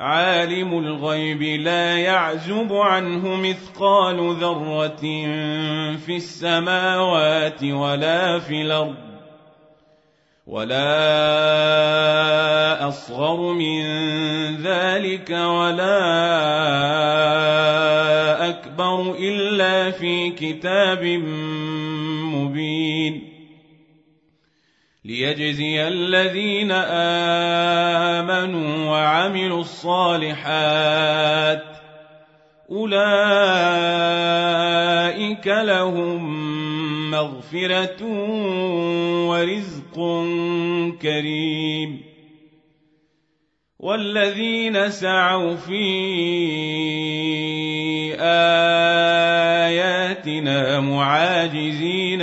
عالم الغيب لا يعزب عنه مثقال ذرة في السماوات ولا في الأرض ولا أصغر من ذلك ولا أكبر إلا في كتاب مبين ليجزي الذين امنوا وعملوا الصالحات اولئك لهم مغفره ورزق كريم والذين سعوا في اياتنا معاجزين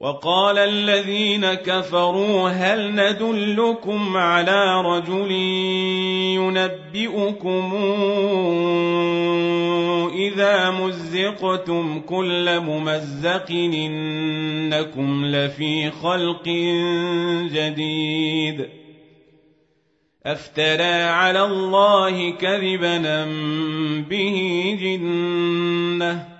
وقال الذين كفروا هل ندلكم على رجل ينبئكم إذا مزقتم كل ممزق إنكم لفي خلق جديد أفترى على الله كذبا به جنة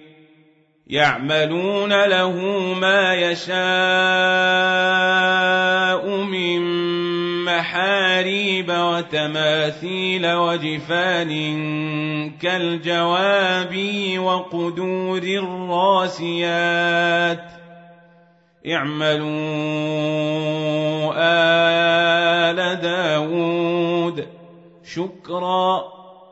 يعملون له ما يشاء من محاريب وتماثيل وجفان كالجواب وقدور الراسيات اعملوا آل داود شكرا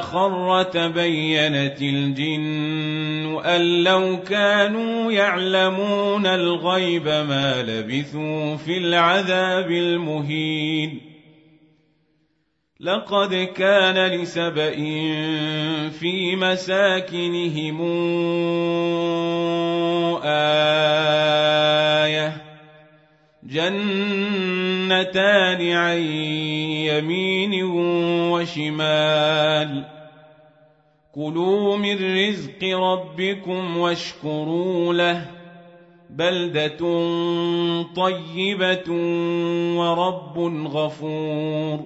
خر تبينت الجن أن لو كانوا يعلمون الغيب ما لبثوا في العذاب المهين لقد كان لسبإ في مساكنهم آية جنتان عن يمين وشمال. كلوا من رزق ربكم واشكروا له. بلدة طيبة ورب غفور.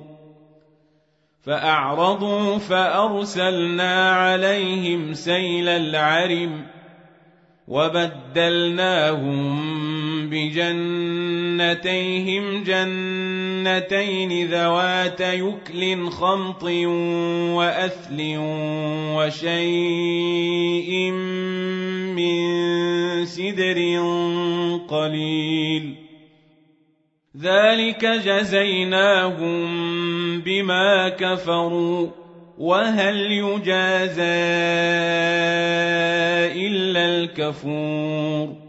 فأعرضوا فأرسلنا عليهم سيل العرم وبدلناهم بجنتيهم جنتين ذوات يكل خمط وأثل وشيء من سدر قليل. ذلك جزيناهم بما كفروا. وهل يجازى إلا الكفور؟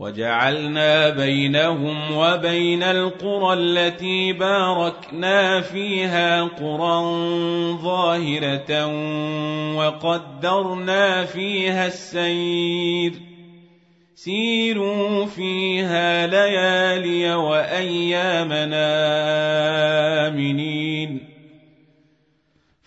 وجعلنا بينهم وبين القرى التي باركنا فيها قرى ظاهرة وقدرنا فيها السير. سيروا فيها ليالي وأيامنا آمنين.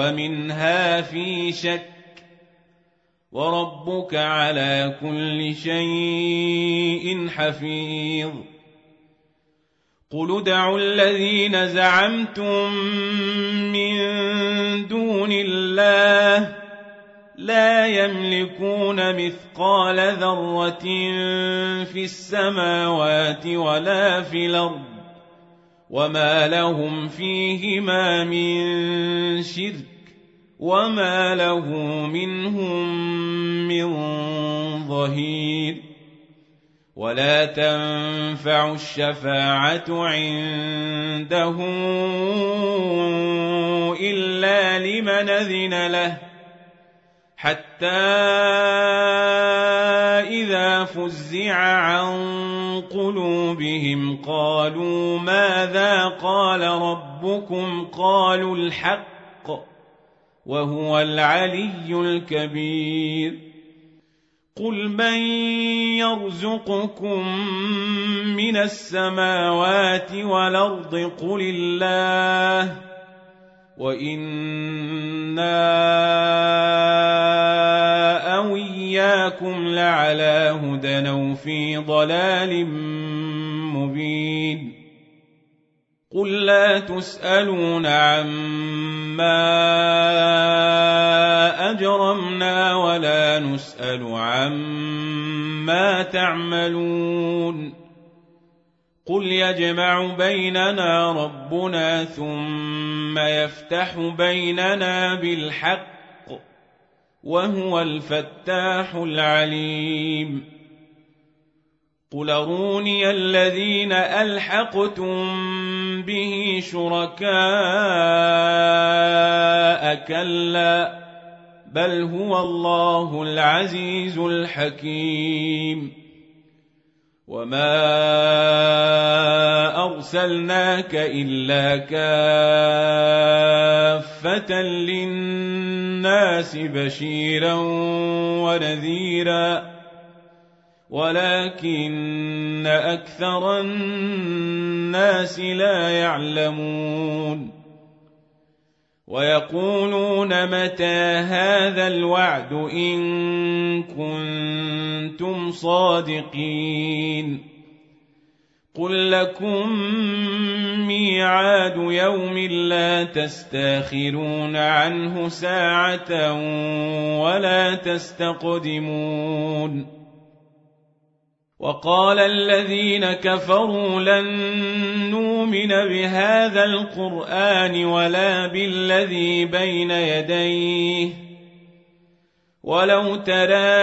منها في شك وربك على كل شيء حفيظ قل ادعوا الذين زعمتم من دون الله لا يملكون مثقال ذرة في السماوات ولا في الأرض وما لهم فيهما من شرك وما له منهم من ظهير ولا تنفع الشفاعه عنده الا لمن اذن له حتى فزع عن قلوبهم قالوا ماذا قال ربكم قالوا الحق وهو العلي الكبير قل من يرزقكم من السماوات والأرض قل الله وإنا اياكم لعلى هدى أو في ضلال مبين. قل لا تسألون عما أجرمنا ولا نسأل عما تعملون. قل يجمع بيننا ربنا ثم يفتح بيننا بالحق وهو الفتاح العليم. قل اروني الذين الحقتم به شركاء كلا بل هو الله العزيز الحكيم. وما ارسلناك الا كافه للناس بشيرا ونذيرا ولكن أكثر الناس لا يعلمون. ويقولون متى هذا الوعد إن كنتم صادقين. قل لكم ميعاد يوم لا تستاخرون عنه ساعه ولا تستقدمون وقال الذين كفروا لن نؤمن بهذا القران ولا بالذي بين يديه ولو ترى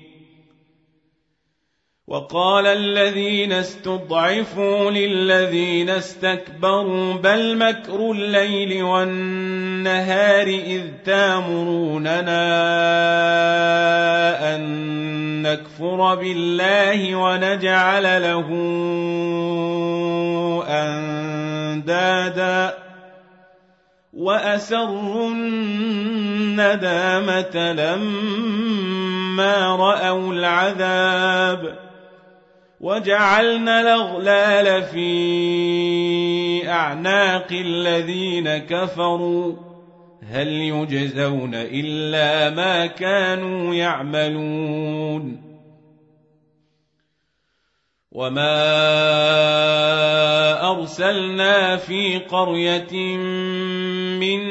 وقال الذين استضعفوا للذين استكبروا بل مكر الليل والنهار إذ تامروننا أن نكفر بالله ونجعل له أندادا وأسروا الندامة لما رأوا العذاب وجعلنا الأغلال في أعناق الذين كفروا. هل يجزون إلا ما كانوا يعملون. وما أرسلنا في قرية من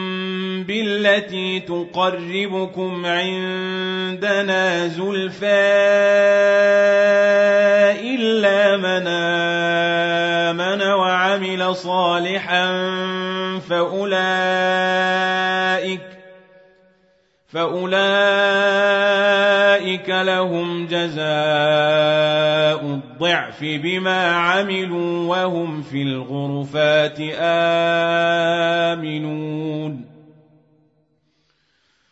بالتي تقربكم عندنا زلفى إلا من آمن وعمل صالحا فأولئك فأولئك لهم جزاء الضعف بما عملوا وهم في الغرفات آمنون.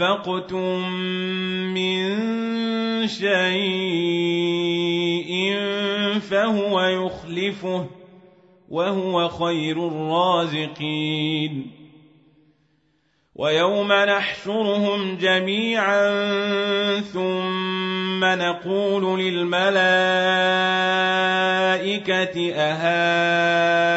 انفقتم من شيء فهو يخلفه وهو خير الرازقين ويوم نحشرهم جميعا ثم نقول للملائكه اهؤلاء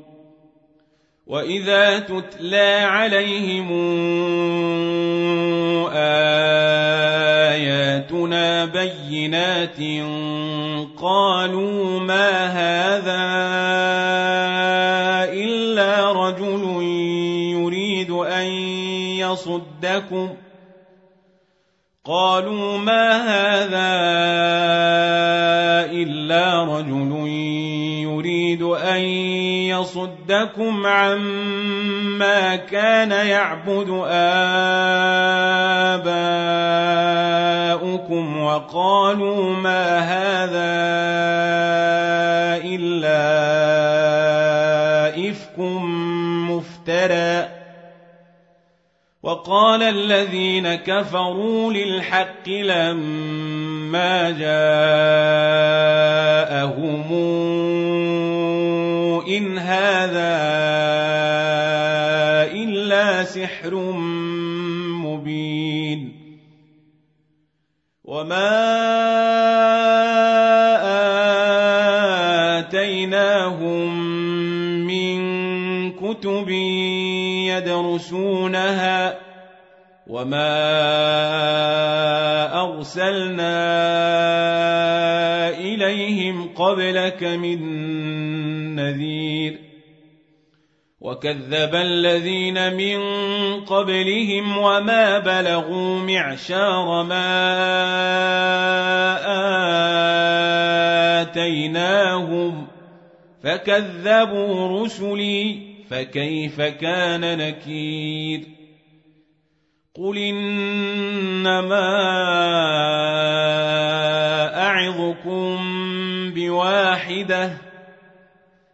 واذا تتلى عليهم اياتنا بينات قالوا ما هذا الا رجل يريد ان يصدكم قالوا ما هذا يصدكم عما كان يعبد آباؤكم وقالوا ما هذا إلا إفك مفترى. وقال الذين كفروا للحق لما جاءهم ان هذا الا سحر مبين وما اتيناهم من كتب يدرسونها وما ارسلنا اليهم قبلك من نذير وكذب الذين من قبلهم وما بلغوا معشار ما آتيناهم فكذبوا رسلي فكيف كان نكير قل إنما أعظكم بواحدة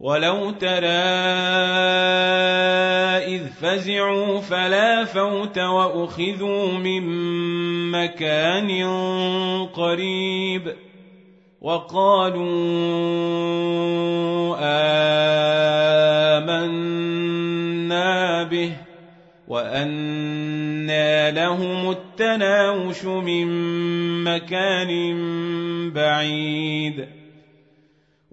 ولو ترى إذ فزعوا فلا فوت وأخذوا من مكان قريب وقالوا آمنا به وأنا لهم التناوش من مكان بعيد